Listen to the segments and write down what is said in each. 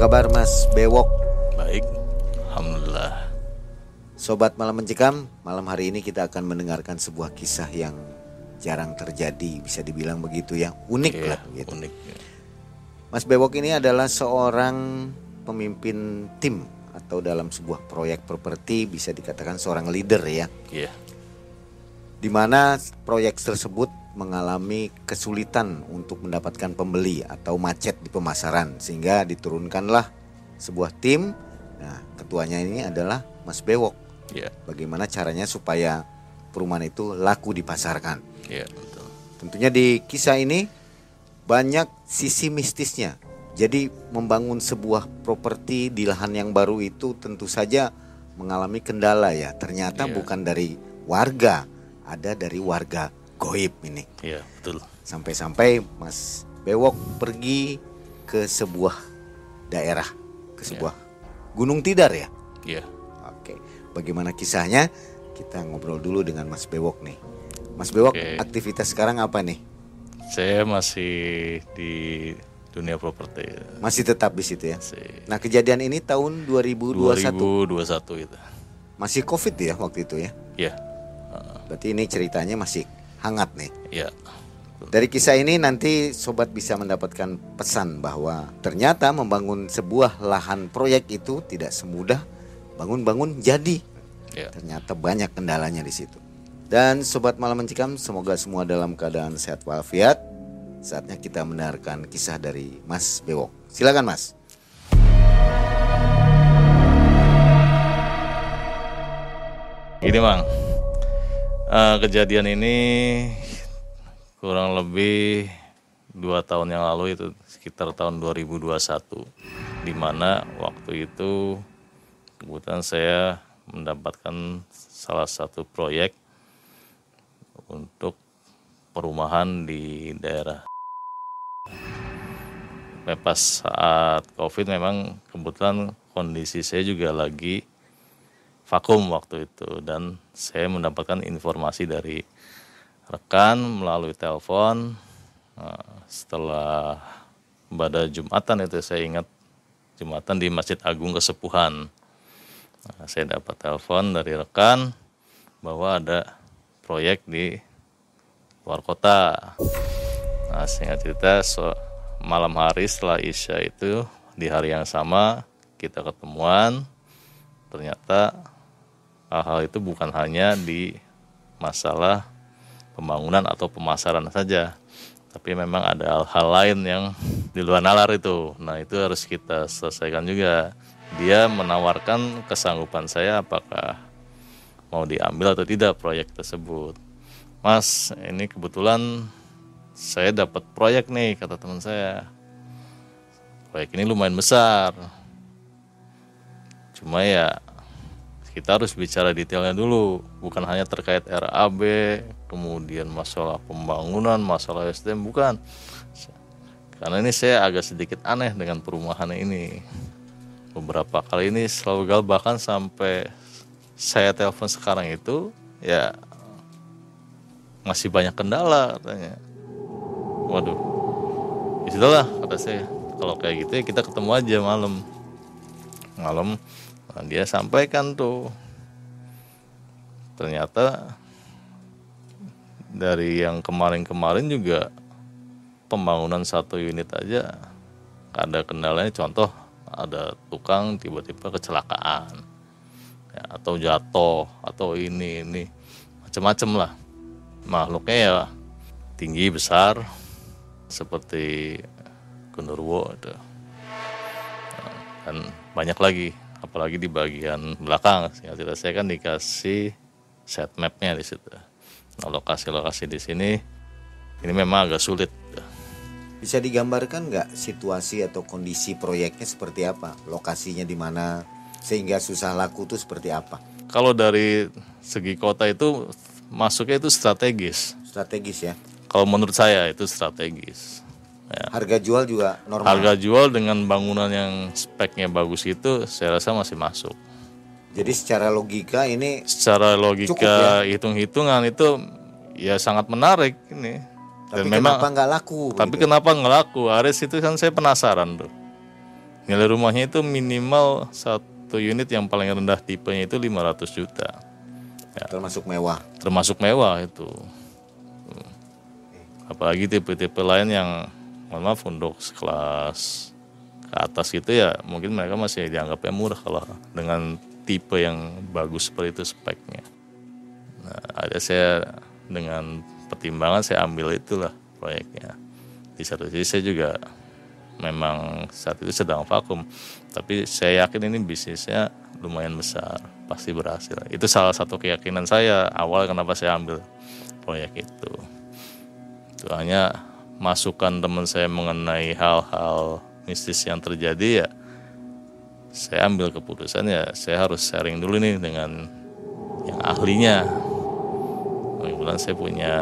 kabar Mas Bewok? Baik, Alhamdulillah. Sobat Malam Mencekam, malam hari ini kita akan mendengarkan sebuah kisah yang jarang terjadi, bisa dibilang begitu ya, unik Iya, lah gitu. Unik. Mas Bewok ini adalah seorang pemimpin tim atau dalam sebuah proyek properti bisa dikatakan seorang leader ya. Iya, di mana proyek tersebut mengalami kesulitan untuk mendapatkan pembeli atau macet di pemasaran sehingga diturunkanlah sebuah tim. Nah, ketuanya ini adalah Mas Bewok. iya, Bagaimana caranya supaya perumahan itu laku dipasarkan? iya betul. Tentunya di kisah ini banyak sisi mistisnya. Jadi membangun sebuah properti di lahan yang baru itu tentu saja mengalami kendala ya. Ternyata Iya. bukan dari warga, ada dari warga goib ini. Iya betul. Sampai-sampai Mas Bewok pergi ke sebuah daerah, ke sebuah gunung tidar ya. Iya. Oke, bagaimana kisahnya? Kita ngobrol dulu dengan Mas Bewok nih. Mas Bewok, Oke. aktivitas sekarang apa nih? Saya masih di dunia properti. Masih tetap di situ ya. Masih Nah, kejadian ini tahun 2021. 2021 itu. Masih Covid ya waktu itu ya. Iya, Berarti ini ceritanya masih hangat nih. iya. Dari kisah ini nanti sobat bisa mendapatkan pesan bahwa ternyata membangun sebuah lahan proyek itu tidak semudah bangun-bangun jadi. Iya. Ternyata banyak kendalanya di situ. Dan sobat malam mencikam, semoga semua dalam keadaan sehat walafiat. Saatnya kita mendengarkan kisah dari Mas Bewok. Silakan Mas. Gini Mang, Eh, kejadian ini kurang lebih dua tahun yang lalu itu sekitar tahun 2021, di mana waktu itu kebetulan saya mendapatkan salah satu proyek untuk perumahan di daerah. Pas saat COVID memang kebetulan kondisi saya juga lagi vakum waktu itu. Dan saya mendapatkan informasi dari rekan melalui telepon Nah, setelah pada Jumatan itu saya ingat Jumatan di Masjid Agung Kesepuhan. Nah, saya dapat telepon dari rekan bahwa ada proyek di luar kota. Nah singkat cerita so, malam hari setelah Isya itu di hari yang sama kita ketemuan. Ternyata hal-hal itu bukan hanya di masalah pembangunan atau pemasaran saja tapi memang ada hal-hal lain yang di luar nalar itu. Nah itu harus kita selesaikan juga. Dia menawarkan kesanggupan saya apakah mau diambil atau tidak proyek tersebut. Mas ini kebetulan saya dapat proyek nih kata teman saya. Proyek ini lumayan besar. Cuma ya kita harus bicara detailnya dulu. Bukan hanya terkait RAB kemudian masalah pembangunan masalah SDM bukan. Karena ini saya agak sedikit aneh dengan perumahan ini. Beberapa kali ini selalu gagal bahkan sampai saya telepon sekarang itu ya masih banyak kendala katanya. Waduh. Di situlah kata saya. Kalau kayak gitu ya kita ketemu aja malam. Malam Nah, dia sampaikan tuh. Ternyata dari yang kemarin-kemarin juga pembangunan satu unit aja ada kendalanya. Contoh ada tukang tiba-tiba kecelakaan. Ya, atau jatuh atau ini ini. Macam-macam lah. Makhluknya ya tinggi besar seperti genderuwo ada Nah, dan banyak lagi apalagi di bagian belakang sehingga tidak saya kan dikasih set mapnya di situ nah lokasi-lokasi di sini ini memang agak sulit Bisa digambarkan nggak situasi atau kondisi proyeknya seperti apa? Lokasinya di mana sehingga susah laku itu seperti apa? kalau dari segi kota itu masuknya itu strategis Strategis ya. kalau menurut saya itu strategis ya. Harga jual juga normal. harga jual dengan bangunan yang speknya bagus itu saya rasa masih masuk Jadi secara logika ini secara logika hitung-hitungan itu ya sangat menarik ini tapi dan memang kenapa nggak laku? tapi gitu? kenapa nggak laku Aris itu kan saya penasaran tuh nilai rumahnya itu minimal satu unit yang paling rendah tipenya itu 500 juta ya. termasuk mewah termasuk mewah itu apalagi tipe-tipe lain yang mohon maaf untuk sekelas ke atas gitu ya mungkin mereka masih dianggapnya murah kalau dengan tipe yang bagus seperti itu speknya. Nah, ada saya dengan pertimbangan saya ambil itulah proyeknya. Di satu sisi saya juga memang saat itu sedang vakum tapi saya yakin ini bisnisnya lumayan besar pasti berhasil. Itu salah satu keyakinan saya awal kenapa saya ambil proyek itu. Itu hanya masukan teman saya mengenai hal-hal mistis yang terjadi ya saya ambil keputusan ya saya harus sharing dulu nih dengan yang ahlinya. Kebetulan saya punya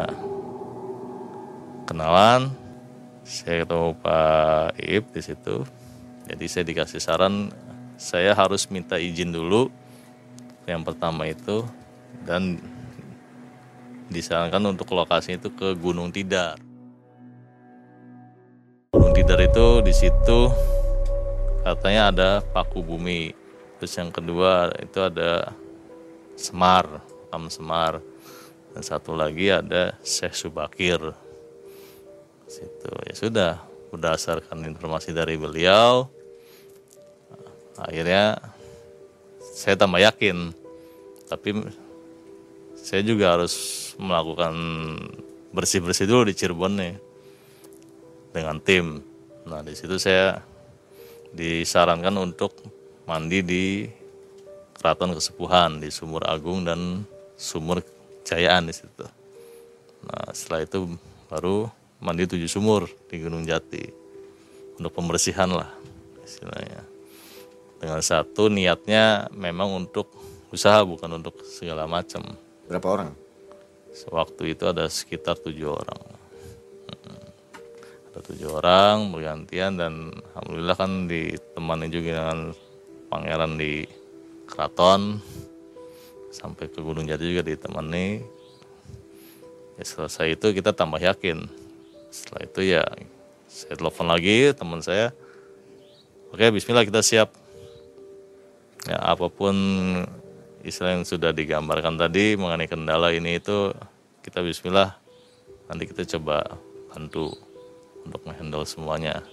kenalan saya ketemu Pak Iip di situ. Jadi saya dikasih saran saya harus minta izin dulu yang pertama itu dan disarankan untuk lokasi itu ke Gunung Tidar Gunung Tidar itu di situ katanya ada paku bumi. Terus yang kedua itu ada Semar Makam Semar. Dan satu lagi ada Syekh Subakir. Situ. Ya sudah berdasarkan informasi dari beliau akhirnya saya tambah yakin. Tapi saya juga harus melakukan bersih-bersih dulu di Cirebon nih dengan tim nah di situ saya disarankan untuk mandi di Keraton Kesepuhan di Sumur Agung dan Sumur Jayaan di situ. Nah setelah itu baru mandi tujuh sumur di Gunung Jati untuk pembersihan lah istilahnya. Dengan satu niatnya memang untuk usaha bukan untuk segala macam. Berapa orang? Sewaktu itu ada sekitar tujuh orang. Ada tujuh orang bergantian dan alhamdulillah kan ditemani juga dengan pangeran di keraton. Sampai ke Gunung Jati juga ditemani. Ya, selesai itu kita tambah yakin. Setelah itu ya saya telepon lagi teman saya. Oke Bismillah kita siap. Ya apa pun istilah yang sudah digambarkan tadi mengenai kendala ini itu kita Bismillah. Nanti kita coba bantu untuk menghandle semuanya.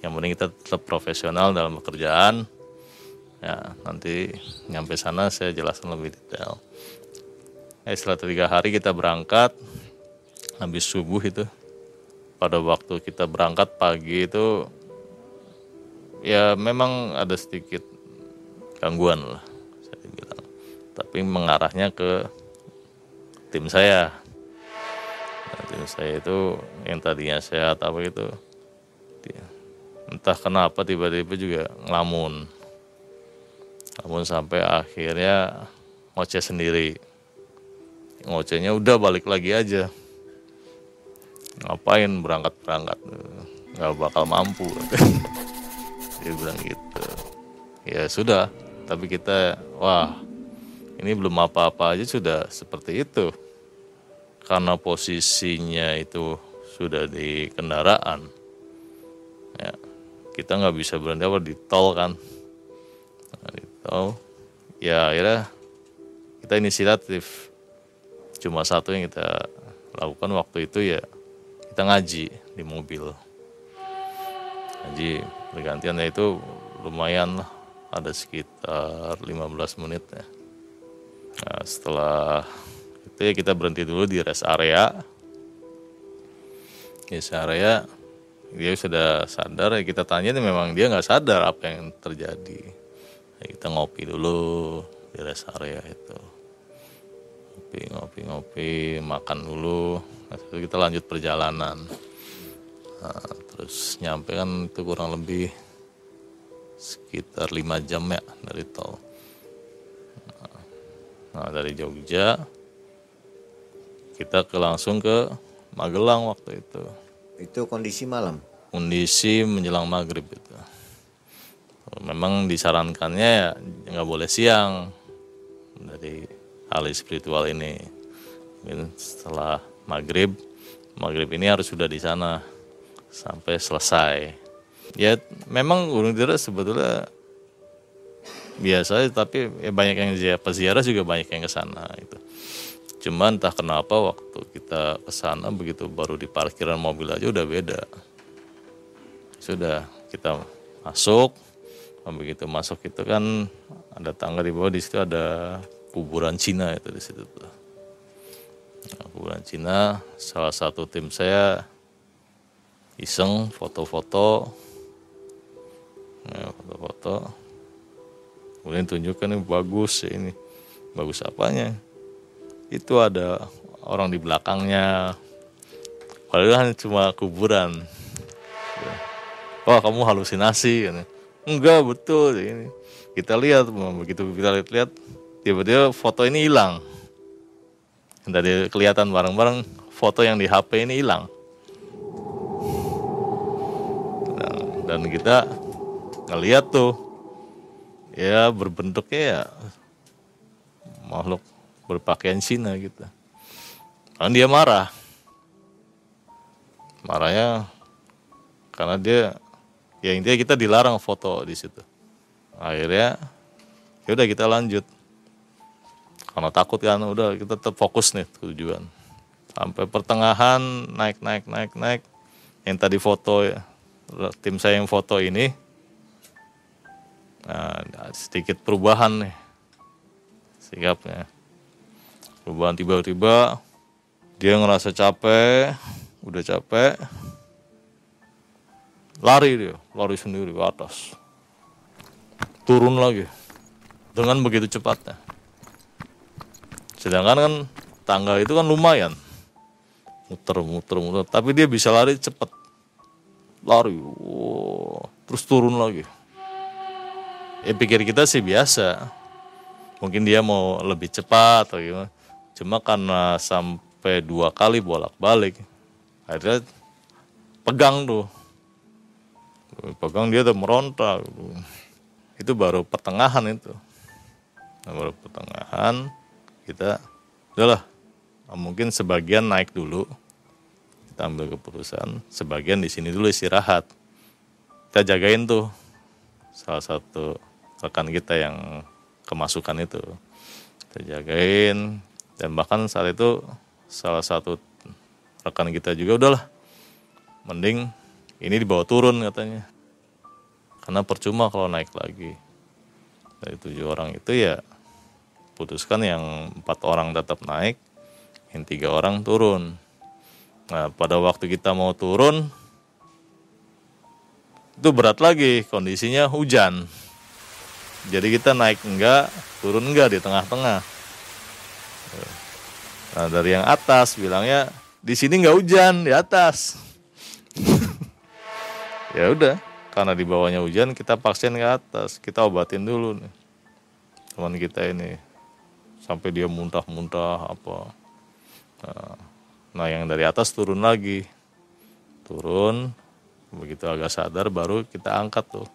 Yang penting kita tetap profesional dalam pekerjaan. Ya nanti nyampe sana saya jelaskan lebih detail. Ya, setelah tiga hari kita berangkat habis subuh itu pada waktu kita berangkat pagi itu ya memang ada sedikit gangguan lah saya bilang. Tapi mengarahnya ke tim saya nah, tim saya itu yang tadinya sehat apa itu entah kenapa tiba-tiba juga ngelamun. Namun sampai akhirnya ngoceh sendiri. Ngocehnya udah balik lagi aja. Ngapain berangkat berangkat nggak bakal mampu. Dia bilang gitu. Ya sudah tapi kita wah ini belum apa-apa aja sudah seperti itu karena posisinya itu sudah di kendaraan ya kita nggak bisa berhenti apa di tol kan? Nah, di tol. Ya akhirnya kita inisiatif. Cuma satu yang kita lakukan waktu itu ya kita ngaji di mobil. Ngaji bergantian ya itu lumayan lah. Ada sekitar 15 menit ya. Nah, setelah itu kita berhenti dulu di rest area. Rest area dia sudah sadar ya kita tanya nih memang dia nggak sadar apa yang terjadi. Ya, kita ngopi dulu di rest area itu. Ngopi ngopi ngopi makan dulu. Nah, kita lanjut perjalanan. Nah, terus nyampe kan itu kurang lebih sekitar lima jam ya dari tol. Nah dari Jogja kita ke langsung ke Magelang waktu itu. Itu kondisi malam? Kondisi menjelang maghrib itu. Memang disarankannya ya nggak boleh siang dari ahli spiritual ini. Setelah maghrib maghrib ini harus sudah di sana sampai selesai. Ya memang Gunung Tidar sebetulnya biasa tapi ya banyak yang ziarah peziarah juga banyak yang ke sana itu cuman entah kenapa waktu kita ke sana begitu baru di parkiran mobil aja udah beda. Sudah kita masuk begitu masuk itu kan ada tangga di bawah di situ ada kuburan Cina itu di situ tuh. Nah, kuburan Cina salah satu tim saya iseng foto-foto. Ya, foto-foto. Kemudian tunjukkan ini bagus ini. Bagus apanya itu ada orang di belakangnya. Padahal cuma kuburan. Wah kamu halusinasi kan enggak betul ini kita lihat begitu kita lihat-lihat tiba-tiba foto ini hilang. Dari kelihatan bareng-bareng foto yang di HP ini hilang. Nah, dan kita ngeliat tuh ya berbentuknya ya makhluk berpakaian Cina gitu. Kan dia marah. Marahnya karena dia ya intinya kita dilarang foto di situ. Akhirnya ya udah kita lanjut. Karena takut kan udah kita tetap fokus nih tujuan. Sampai pertengahan naik naik naik naik. Yang tadi foto ya, tim saya yang foto ini Nah, sedikit perubahan nih sikapnya. Perubahan tiba-tiba dia ngerasa capek, udah capek, lari dia, lari sendiri ke atas. Turun lagi dengan begitu cepatnya. Sedangkan kan tangga itu kan lumayan. Muter, muter, muter. Tapi dia bisa lari cepat. Lari, terus turun lagi ya pikir kita sih biasa mungkin dia mau lebih cepat atau gimana cuma karena sampai dua kali bolak-balik akhirnya pegang tuh. Pegang dia tuh meronta. Itu baru pertengahan itu. Nah, baru pertengahan kita udahlah. Mungkin sebagian naik dulu. Kita ambil keputusan sebagian di sini dulu istirahat. Kita jagain tuh salah satu rekan kita yang kemasukan itu. Kita jagain dan bahkan saat itu salah satu rekan kita juga udahlah mending ini dibawa turun katanya. Karena percuma kalau naik lagi. Dari tujuh orang itu ya putuskan yang empat orang tetap naik yang tiga orang turun. Nah pada waktu kita mau turun itu berat lagi kondisinya hujan. Jadi kita naik enggak, turun enggak di tengah-tengah. Nah dari yang atas bilangnya di sini enggak hujan di atas. ya udah, karena di bawahnya hujan kita paksain ke atas, kita obatin dulu nih teman kita ini. Sampai dia muntah-muntah apa. Nah, nah yang dari atas turun lagi, turun begitu agak sadar baru kita angkat tuh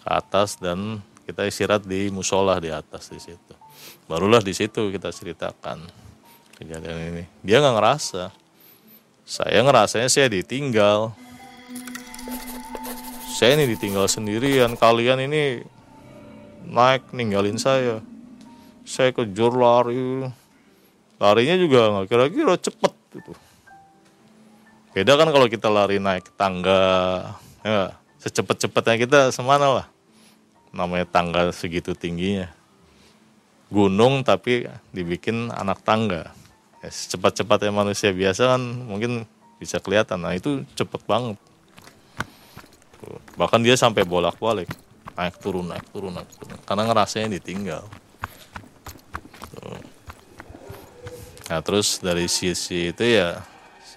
ke atas dan kita istirahat di musola di atas di situ barulah di situ kita ceritakan kejadian ini. Dia nggak ngerasa. Saya ngerasanya saya ditinggal. Saya ini ditinggal sendirian. Kalian ini naik ninggalin saya. Saya kejar lari. Larinya juga nggak kira-kira cepet gitu. Beda kan kalau kita lari naik tangga ya secepat-cepatnya kita semana lah. Namanya tangga segitu tingginya gunung tapi dibikin anak tangga. Ya, secepat-cepatnya manusia biasa kan mungkin bisa kelihatan. Nah itu cepet banget. Bahkan dia sampai bolak-balik. Naik turun naik turun naik turun. Karena ngerasanya ditinggal. Nah terus dari sisi itu ya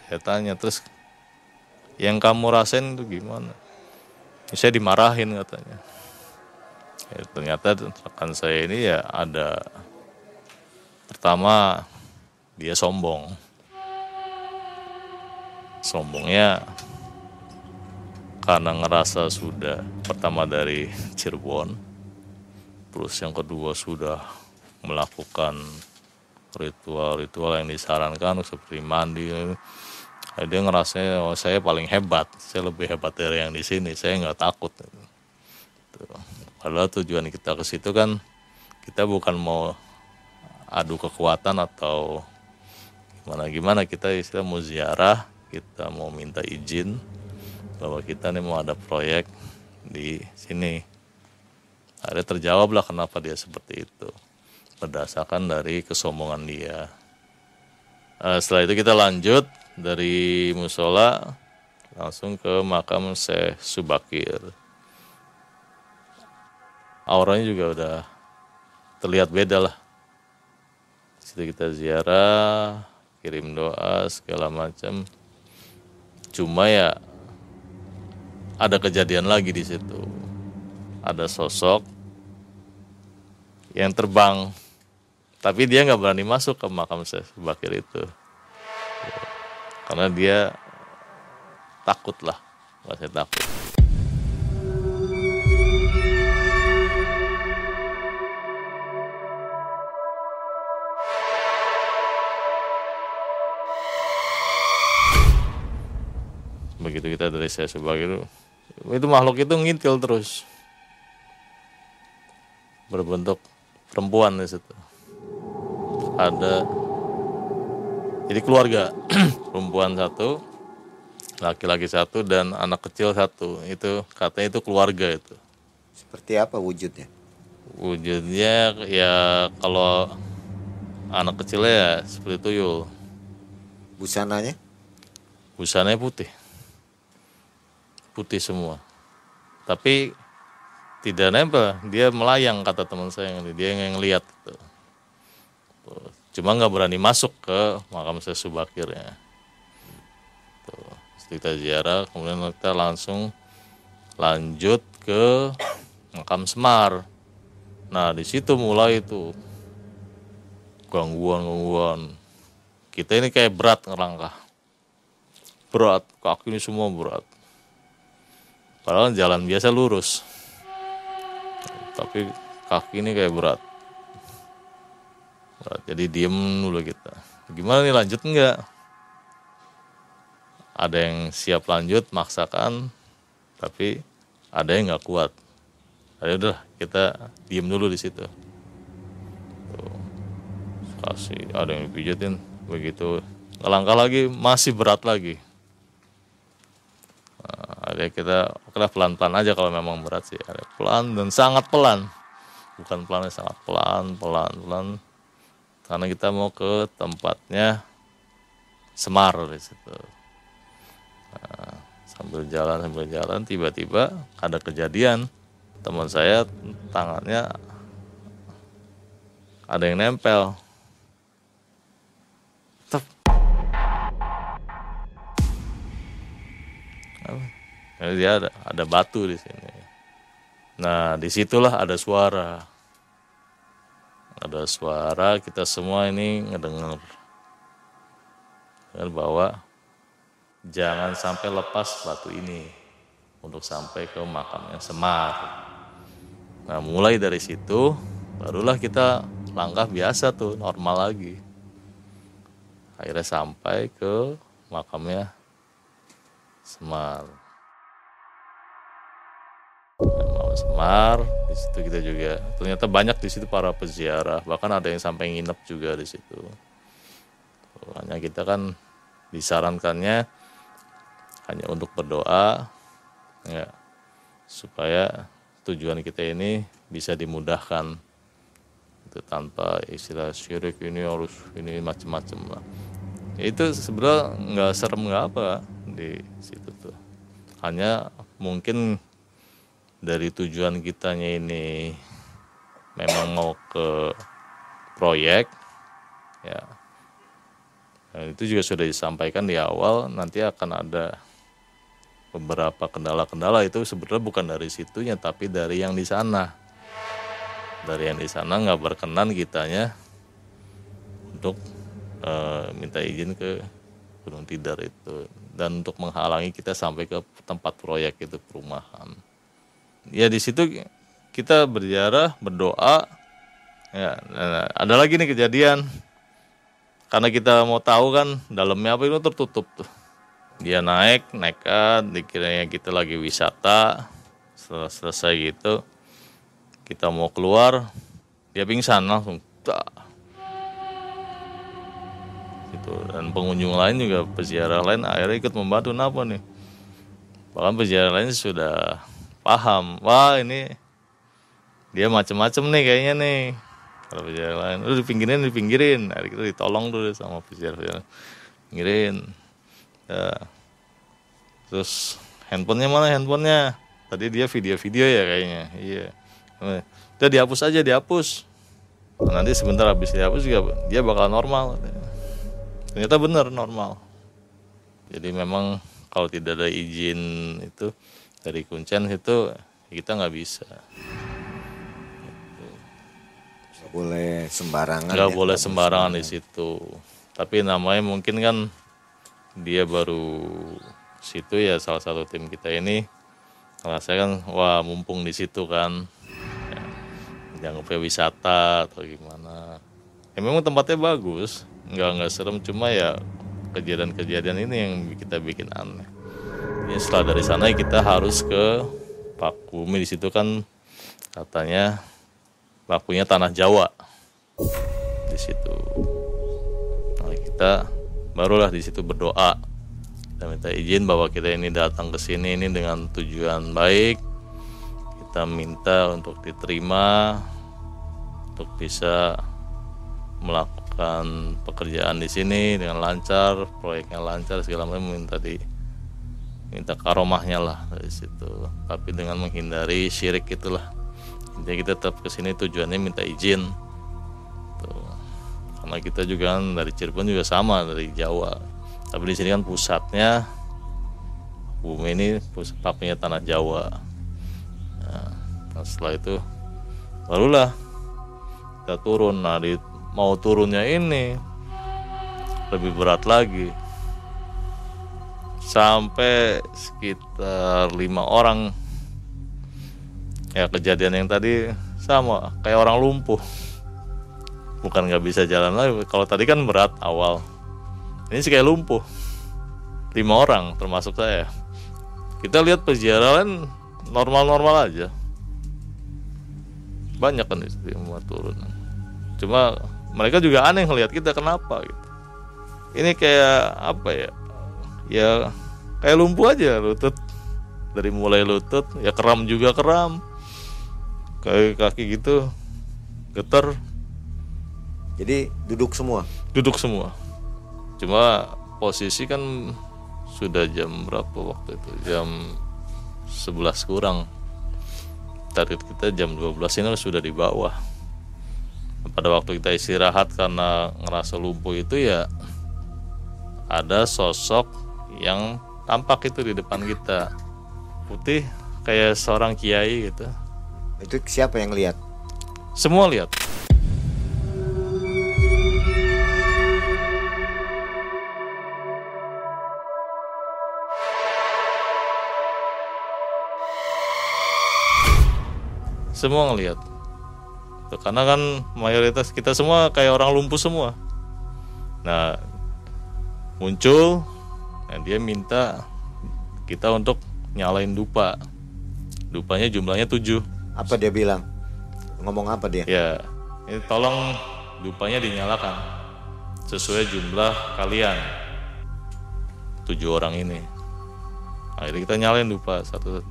saya tanya terus yang kamu rasain itu gimana? Saya dimarahin katanya ya, ternyata rekan saya ini ya ada pertama dia sombong. Sombongnya karena ngerasa sudah pertama dari Cirebon terus yang kedua sudah melakukan ritual-ritual yang disarankan seperti mandi. Nah, dia ngerasa oh, saya paling hebat saya lebih hebat dari yang di sini saya nggak takut. Tuh. Padahal tujuan kita ke situ kan kita bukan mau adu kekuatan atau gimana gimana. Kita istilah mau ziarah kita mau minta izin bahwa kita nih mau ada proyek di sini. Akhirnya terjawab lah kenapa dia seperti itu. Berdasarkan dari kesombongan dia. Uh, setelah itu kita lanjut dari musola langsung ke makam Syekh Subakir auranya juga udah terlihat beda lah. Situ kita ziarah kirim doa segala macam. Cuma ya ada kejadian lagi di situ. Ada sosok yang terbang. Tapi dia nggak berani masuk ke makam Syekh Bakir itu. Karena dia takut lah. Saya takut saya sebagai itu. Itu makhluk itu ngintil terus. Berbentuk perempuan di situ. Ada jadi keluarga perempuan satu laki-laki satu dan anak kecil satu. Itu katanya itu keluarga itu. Seperti apa wujudnya? Wujudnya ya kalau anak kecilnya ya seperti tuyul. Busananya? Busananya putih putih semua. Tapi tidak nempel, dia melayang kata teman saya yang dia yang lihat. Gitu. Cuma nggak berani masuk ke makam saya Subakirnya. Tuh, kita ziarah, kemudian kita langsung lanjut ke makam Semar. Nah di situ mulai itu gangguan-gangguan. Kita ini kayak berat ngerangkah. Berat, kaki ini semua berat Padahal jalan biasa lurus. Tapi kaki ini kayak berat. berat. Jadi diem dulu kita. Gimana nih lanjut enggak? Ada yang siap lanjut, maksakan. Tapi ada yang nggak kuat. Ayo udah kita diem dulu di situ. Tuh. Kasih ada yang pijetin begitu. Langkah lagi masih berat lagi ada kita kena pelan-pelan aja kalau memang berat sih. Ada pelan dan sangat pelan. Bukan pelan sangat pelan pelan pelan. Karena kita mau ke tempatnya Semar di situ. Nah, sambil jalan sambil jalan tiba-tiba ada kejadian. Teman saya tangannya ada yang nempel dia ada, ada batu di sini. Nah, di situlah ada suara. Ada suara kita semua ini ngedengar bahwa jangan sampai lepas batu ini untuk sampai ke makamnya Semar. Nah, mulai dari situ barulah kita langkah biasa tuh normal lagi. Akhirnya sampai ke makamnya Semar. Semar di situ kita juga. Ternyata banyak di situ para peziarah. Bahkan ada yang sampai nginep juga di situ. Hanya kita kan disarankannya hanya untuk berdoa ya supaya tujuan kita ini bisa dimudahkan. Itu tanpa istilah syirik ini harus ini macam-macam lah. Itu sebenarnya nggak serem nggak apa di situ tuh. Hanya mungkin dari tujuan kitanya ini memang mau ke proyek ya. Dan itu juga sudah disampaikan di awal nanti akan ada beberapa kendala-kendala. Itu sebenarnya bukan dari situnya tapi dari yang di sana. Dari yang di sana nggak berkenan kitanya untuk e, minta izin ke Gunung Tidar itu. Dan untuk menghalangi kita sampai ke tempat proyek itu perumahan. Ya di situ kita berziarah berdoa. Ya nah, ada lagi nih kejadian. Karena kita mau tahu kan dalamnya apa itu tertutup tuh. Dia naik nekat dikiranya kita lagi wisata. Setelah selesai gitu kita mau keluar dia pingsan langsung tak gitu. Dan pengunjung lain juga peziarah lain akhirnya ikut membantu kenapa nih. Bahkan peziarah lain sudah paham wah ini dia macem-macem nih kayaknya nih. Kalau peziarah lain udah dipinggirin dipinggirin. Hari kita ditolong dulu sama peziarah pinggirin. Ya. terus handphonenya mana handphonenya? Tadi dia video-video ya kayaknya. Iya. Udah dihapus aja dihapus. Nanti sebentar habis dihapus juga dia bakal normal ternyata benar normal. Jadi memang kalau tidak ada izin itu dari kuncen itu kita nggak bisa. Nggak boleh sembarangan nggak ya, boleh sembarangan di situ. Tapi namanya mungkin kan dia baru situ ya salah satu tim kita ini. Kalau saya kan wah mumpung di situ kan. Ya, dianggapnya wisata atau gimana. Ya memang tempatnya bagus nggak nggak serem cuma ya kejadian-kejadian ini yang kita bikin aneh. Ya setelah dari sana kita harus ke Pakumi di situ kan katanya Pakunya tanah Jawa. Di situ. Nah kita barulah di situ berdoa. Kita minta izin bahwa kita ini datang ke sini ini dengan tujuan baik. Kita minta untuk diterima untuk bisa melakukan pekerjaan di sini dengan lancar proyeknya lancar segala macam minta di minta karomahnya lah dari situ. Tapi dengan menghindari syirik itulah. Jadi kita tetap ke sini tujuannya minta izin. Tuh. Karena kita juga kan dari Cirebon juga sama dari Jawa. Tapi di sini kan pusatnya bumi ini pusatnya tanah Jawa. Nah, setelah itu barulah kita turun. Nah di mau turunnya ini lebih berat lagi. Sampai sekitar lima orang. Ya kejadian yang tadi sama kayak orang lumpuh. Bukan nggak bisa jalan lagi. Kalau tadi kan berat awal. Ini sih kayak lumpuh. Lima orang termasuk saya. Kita lihat peziarahan normal-normal aja. Banyak kan di rumah turun. Cuma mereka juga aneh ngelihat kita kenapa gitu ini kayak apa ya ya kayak lumpuh aja lutut dari mulai lutut ya keram juga keram kayak kaki gitu getar jadi duduk semua. Duduk semua. Cuma posisi kan sudah jam berapa waktu itu? Jam 11 kurang. Target kita jam 12 ini sudah di bawah. Pada waktu kita istirahat karena ngerasa lumpuh itu ya ada sosok yang tampak itu di depan kita. Putih kayak seorang kiai gitu. Itu siapa yang lihat? Semua lihat. semua ngelihat karena kan mayoritas kita semua kayak orang lumpuh semua. Nah muncul nah dia minta kita untuk nyalain dupa. Dupanya jumlahnya tujuh. Apa dia bilang? Ngomong apa dia? Ya ini tolong dupanya dinyalakan sesuai jumlah kalian. Tujuh orang ini. Akhirnya kita nyalain dupa satu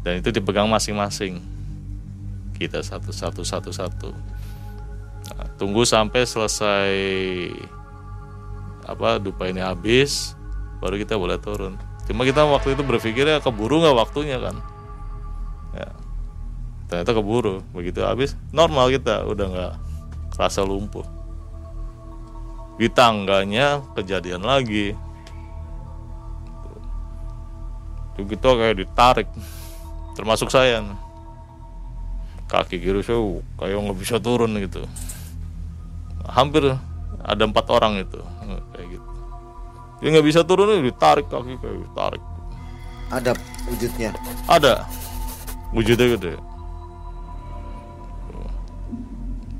dan itu dipegang masing-masing kita satu satu satu satu. Nah, tunggu sampai selesai apa dupa ini habis baru kita boleh turun. Cuma kita waktu itu berpikirnya keburu nggak waktunya kan? Ya. Ternyata keburu begitu habis normal kita udah nggak rasa lumpuh. Di tangganya kejadian lagi. Itu kita kayak ditarik termasuk saya kaki kiri saya kayak nggak bisa turun gitu. Hampir ada empat orang itu kayak gitu. Dia nggak bisa turun ditarik kaki kayak ditarik. Ada wujudnya? Ada. Wujudnya gitu ya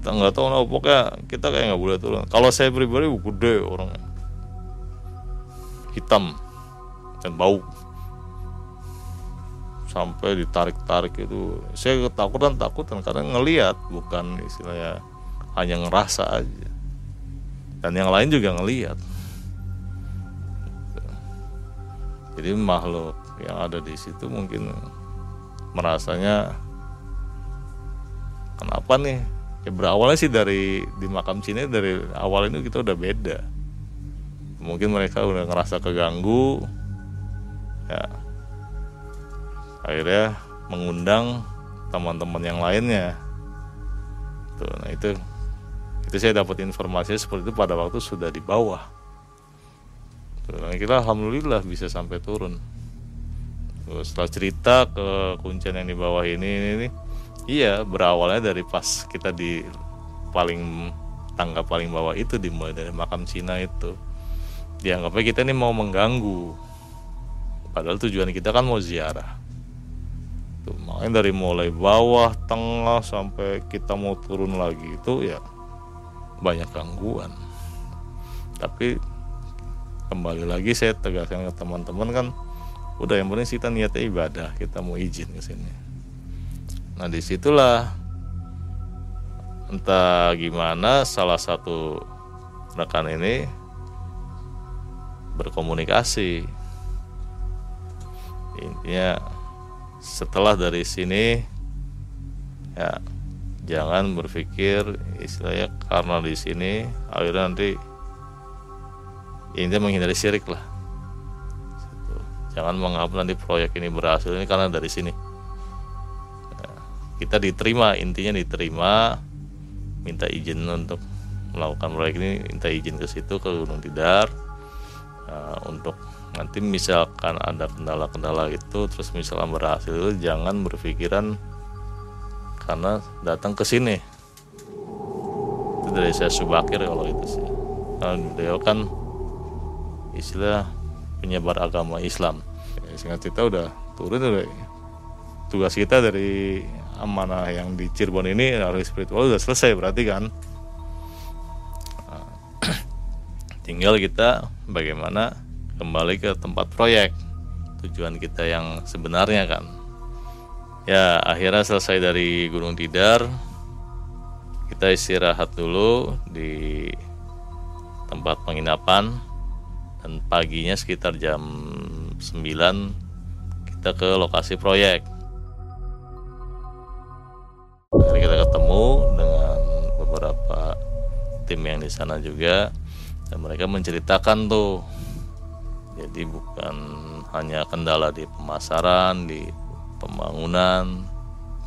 kita nggak tahu nah, pokoknya kita kayak nggak boleh turun. Kalau saya pribadi gede orangnya. Hitam dan bau sampai ditarik-tarik itu saya ketakutan takutan karena ngelihat bukan istilahnya hanya ngerasa aja. Dan yang lain juga ngelihat jadi makhluk yang ada di situ mungkin merasanya kenapa nih? Ya berawalnya sih dari di makam sini dari awal ini kita udah beda. Mungkin mereka udah ngerasa keganggu ya akhirnya mengundang teman-teman yang lainnya. Tuh nah itu itu saya dapat informasi seperti itu pada waktu sudah di bawah. Tuh, nah kita alhamdulillah bisa sampai turun. Tuh, setelah cerita ke kuncian yang di bawah ini ini, ini iya berawalnya dari pas kita di paling tangga paling bawah itu dimulai dari makam Cina itu. Dianggapnya kita ini mau mengganggu. Padahal tujuan kita kan mau ziarah Tuh, makanya dari mulai bawah, tengah sampai kita mau turun lagi itu ya banyak gangguan. Tapi kembali lagi saya tegaskan ke teman-teman kan udah yang penting kita niatnya ibadah, kita mau izin ke sini. Nah di situlah entah gimana salah satu rekan ini berkomunikasi intinya setelah dari sini ya jangan berpikir istilahnya karena di sini akhirnya nanti intinya menghindari syirik lah. Jangan menganggap nanti proyek ini berhasil ini karena dari sini. Ya, kita diterima intinya diterima minta izin untuk melakukan proyek ini minta izin ke situ ke Gunung Tidar uh, untuk nanti misalkan ada kendala-kendala itu terus misalnya berhasil jangan berpikiran karena datang ke sini. Itu dari saya subakir kalau itu sih. Karena beliau kan istilah penyebar agama Islam. Ya, singkat kita udah turun udah. Tugas kita dari amanah yang di Cirebon ini harus spiritual udah selesai berarti kan? Nah, tinggal kita bagaimana kembali ke tempat proyek tujuan kita yang sebenarnya kan? Ya akhirnya selesai dari Gunung Tidar kita istirahat dulu di tempat penginapan dan paginya sekitar jam 9 kita ke lokasi proyek. Akhirnya kita ketemu dengan beberapa tim yang di sana juga dan mereka menceritakan tuh jadi bukan hanya kendala di pemasaran di pembangunan.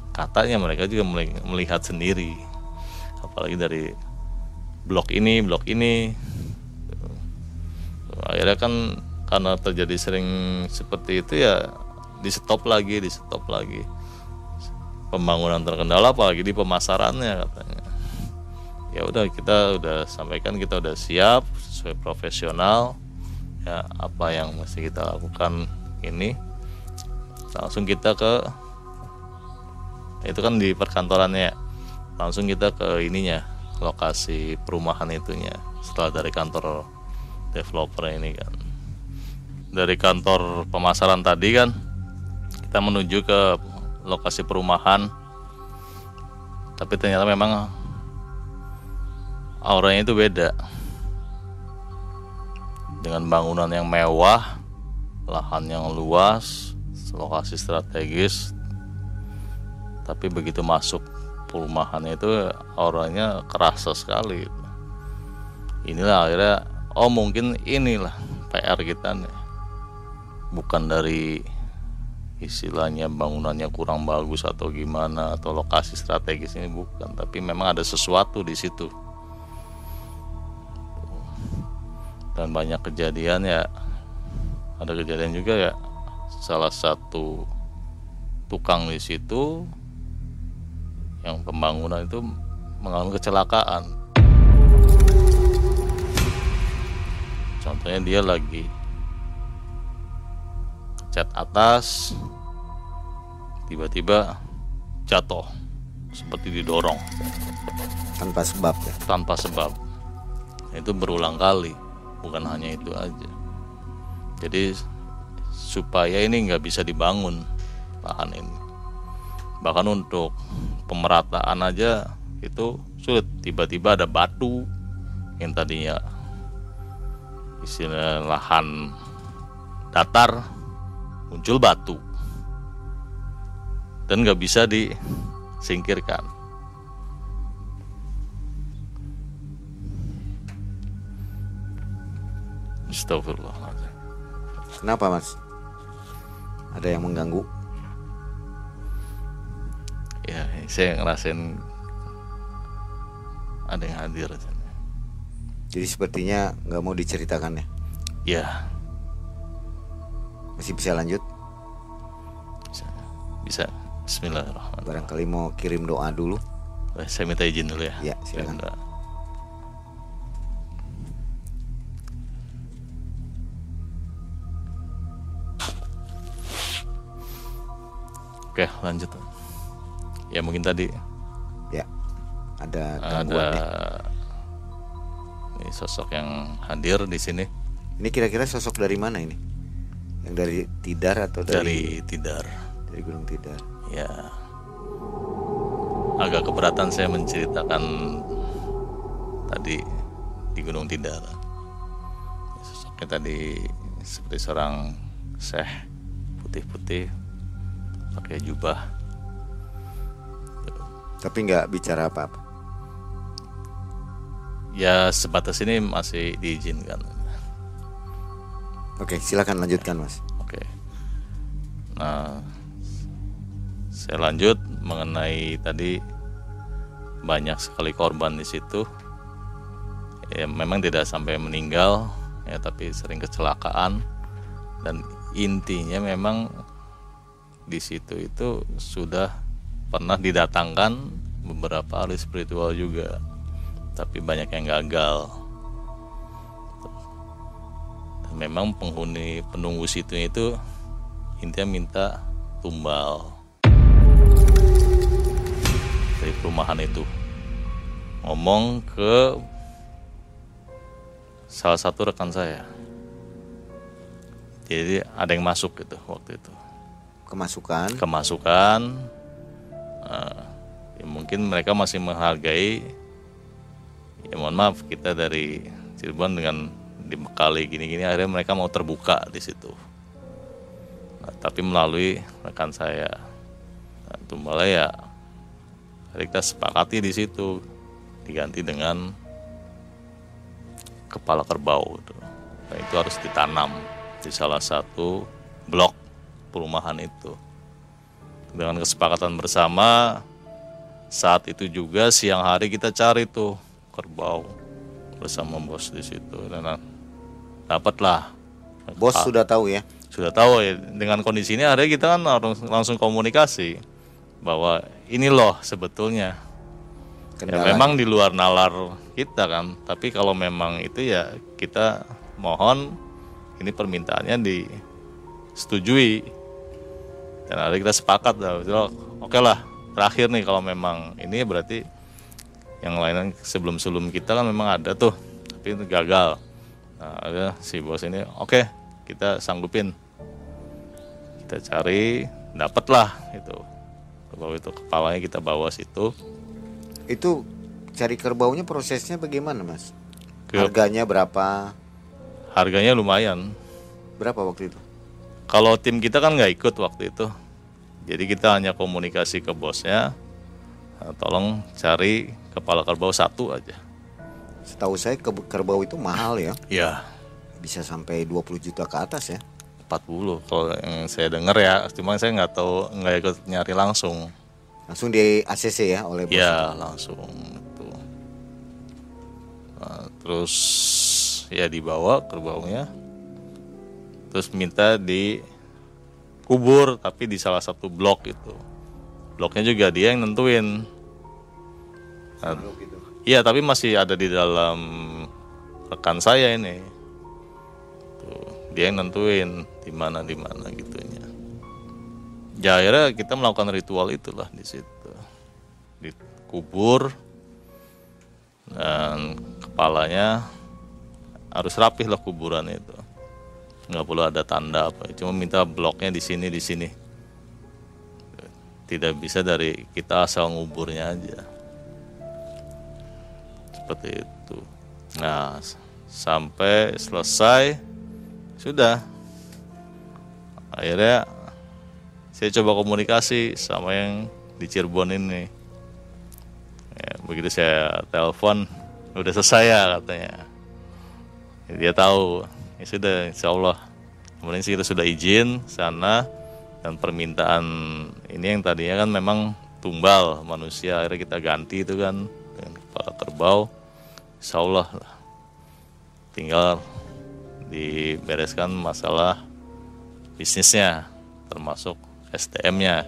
Katanya mereka juga melihat sendiri. Apalagi dari blok ini blok ini. Akhirnya kan karena terjadi sering seperti itu ya di stop lagi di stop lagi. Pembangunan terkendala apalagi di pemasarannya katanya. Ya udah kita udah sampaikan kita udah siap sesuai profesional ya apa yang mesti kita lakukan ini langsung kita ke itu kan di perkantorannya ya. langsung kita ke ininya lokasi perumahan itunya setelah dari kantor developer ini kan dari kantor pemasaran tadi kan kita menuju ke lokasi perumahan tapi ternyata memang auranya itu beda dengan bangunan yang mewah, lahan yang luas, lokasi strategis. Tapi begitu masuk perumahan itu auranya kerasa sekali. Inilah akhirnya oh mungkin inilah PR kita nih. Bukan dari istilahnya bangunannya kurang bagus atau gimana atau lokasi strategis ini bukan, tapi memang ada sesuatu di situ. Dan banyak kejadian ya. Ada kejadian juga ya. Salah satu tukang di situ yang pembangunan itu mengalami kecelakaan. Contohnya dia lagi cat atas tiba-tiba jatuh seperti didorong. Tanpa sebab ya? Tanpa sebab. Itu berulang kali bukan hanya itu aja. Jadi supaya ini nggak bisa dibangun lahan ini. Bahkan untuk pemerataan aja itu sulit. Tiba-tiba ada batu yang tadinya istilah lahan datar muncul batu. Dan nggak bisa disingkirkan Astagfirullahaladzim. Kenapa mas? Ada yang mengganggu? Ya, saya ngerasain ada yang hadir. Jadi sepertinya nggak mau diceritakan ya? Ya, Masih bisa lanjut? bisa. bisa. Bismillahirrahmanirrahim. Barangkali mau kirim doa dulu? Eh, Saya minta izin dulu ya. Ya, silakan. Oke, lanjut. Ya mungkin tadi Ya. Ada ada ini sosok yang hadir di sini Ini kira-kira sosok dari mana ini? Yang dari Tidar atau dari dari Tidar. dari Gunung Tidar? Ya, agak keberatan saya menceritakan tadi di Gunung Tidar. Sosoknya tadi seperti seorang syekh putih-putih pakai jubah. Tapi nggak bicara apa-apa. Ya sebatas ini masih diizinkan. Oke, silakan lanjutkan mas. Oke. Nah, saya lanjut mengenai tadi banyak sekali korban di situ. Ya, memang tidak sampai meninggal, ya tapi sering kecelakaan dan intinya memang di situ itu sudah pernah didatangkan beberapa ahli spiritual juga, tapi banyak yang gagal. Memang penghuni penunggu situ itu intinya minta tumbal dari perumahan itu. Ngomong ke salah satu rekan saya. Jadi ada yang masuk gitu waktu itu Kemasukan. kemasukan eh, ya mungkin mereka masih menghargai ya mohon maaf kita dari Cirebon dengan dibekali gini-gini akhirnya mereka mau terbuka di situ Nah, tapi melalui rekan saya nah, tumbalnya ya kita sepakati di situ diganti dengan kepala kerbau. Nah, itu harus ditanam di salah satu blok perumahan itu. Dengan kesepakatan bersama saat itu juga siang hari kita cari tuh kerbau bersama bos di situ. Dan dapatlah. Bos Ah, sudah tahu ya. sudah tahu ya dengan kondisi ini akhirnya kita kan harus langsung komunikasi bahwa ini loh sebetulnya. Ya, memang di luar nalar kita kan tapi kalau memang itu ya kita mohon ini permintaannya disetujui dan akhirnya kita sepakat lah oke lah terakhir nih kalau memang ini berarti yang lain sebelum sebelum kita kan memang ada tuh tapi itu gagal nah ada si bos ini oke kita sanggupin kita cari dapatlah itu kerbau itu kepalanya kita bawa situ Itu cari kerbaunya prosesnya bagaimana mas? Harganya berapa? harganya lumayan Berapa waktu itu? Kalau tim kita kan nggak ikut waktu itu. Jadi kita hanya komunikasi ke bosnya. "Nah, tolong cari kepala kerbau satu aja. Setahu saya ke- kerbau itu mahal ya. ya Bisa sampai 20 juta ke atas ya. 40 kalau yang saya dengar ya. Cuma saya nggak tahu nggak ikut nyari langsung. Langsung di ACC ya oleh bos. ya langsung itu. Nah, terus ya dibawa kerbaunya terus minta dikubur tapi di salah satu blok itu bloknya juga dia yang nentuin Nah. Iya, tapi masih ada di dalam rekan saya ini. Tuh, dia yang nentuin di mana di mana gitunya. Ya akhirnya kita melakukan ritual itulah di situ. Dikubur dan kepalanya harus rapih lah kuburan itu. Nggak perlu ada tanda apa. Cuma minta bloknya di sini di sini. Tidak bisa dari kita asal nguburnya aja. Seperti itu. Nah sampai selesai. Sudah. Akhirnya saya coba komunikasi sama yang di Cirebon ini. Ya, begitu saya telepon udah selesai ya katanya. Dia tahu ya sudah insya Allah. Kemudian kita sudah izin sana dan permintaan ini yang tadinya kan memang tumbal manusia akhirnya kita ganti itu kan dengan kepala kerbau. Insya Allah tinggal dibereskan masalah bisnisnya termasuk SDM-nya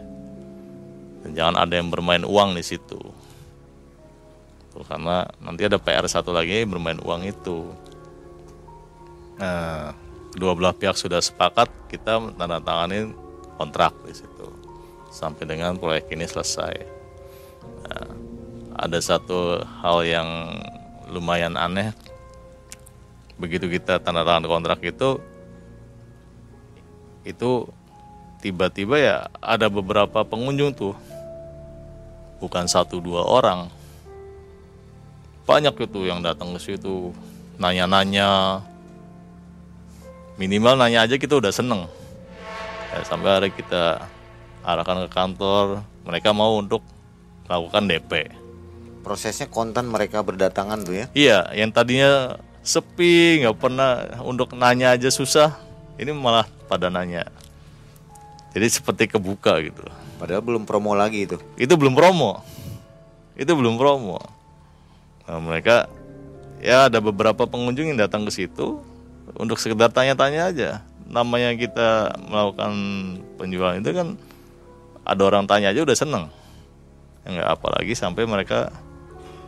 dan jangan ada yang bermain uang di situ. Karena nanti ada PR satu lagi bermain uang itu nah dua belah pihak sudah sepakat kita tanda tanganin kontrak di situ. Sampai dengan proyek ini selesai. Nah, ada satu hal yang lumayan aneh. Begitu kita tanda tangan kontrak itu itu tiba-tiba ya ada beberapa pengunjung tuh. Bukan satu dua orang. Banyak itu yang datang ke situ nanya-nanya minimal nanya aja kita udah seneng. Ya, sampai hari kita arahkan ke kantor mereka mau untuk melakukan DP prosesnya konten mereka berdatangan tuh ya? Iya yang tadinya sepi nggak pernah untuk nanya aja susah ini malah pada nanya. Jadi seperti kebuka gitu. Padahal belum promo lagi itu. Itu belum promo. Itu belum promo. Nah, mereka ya ada beberapa pengunjung yang datang ke situ untuk sekedar tanya-tanya aja. Namanya kita melakukan penjualan itu kan ada orang tanya aja udah seneng. Ya nggak apalagi sampai mereka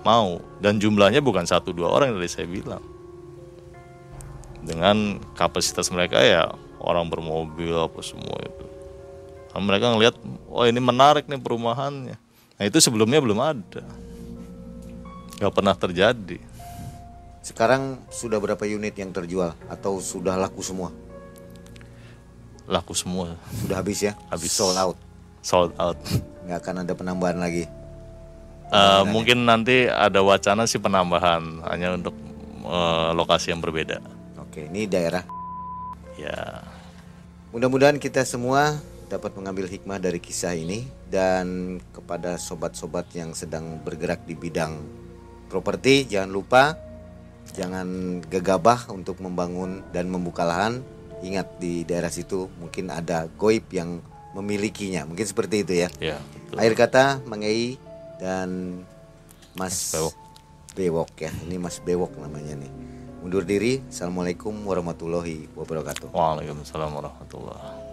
mau. Dan jumlahnya bukan satu dua orang tadi saya bilang. Dengan kapasitas mereka ya orang bermobil apa semua itu. Nah, mereka ngelihat oh ini menarik nih perumahannya. Nah itu sebelumnya belum ada. Nggak pernah terjadi sekarang sudah berapa unit yang terjual? Atau sudah laku semua? Laku semua. Sudah habis ya? Habis. sold out. Sold out. Nggak akan ada penambahan lagi? Eh, mungkin nanti ada wacana sih penambahan hanya untuk eh, lokasi yang berbeda. Oke ini daerah. Ya. Mudah-mudahan kita semua dapat mengambil hikmah dari kisah ini dan kepada sobat-sobat yang sedang bergerak di bidang properti jangan lupa jangan gegabah untuk membangun dan membuka lahan. Ingat di daerah situ mungkin ada goib yang memilikinya. Mungkin seperti itu ya. ya betul. Akhir kata Mang Ei dan Mas Bewok. Bewok ya. Ini Mas Bewok namanya nih. Mundur diri. Assalamualaikum warahmatullahi wabarakatuh. Waalaikumsalam warahmatullahi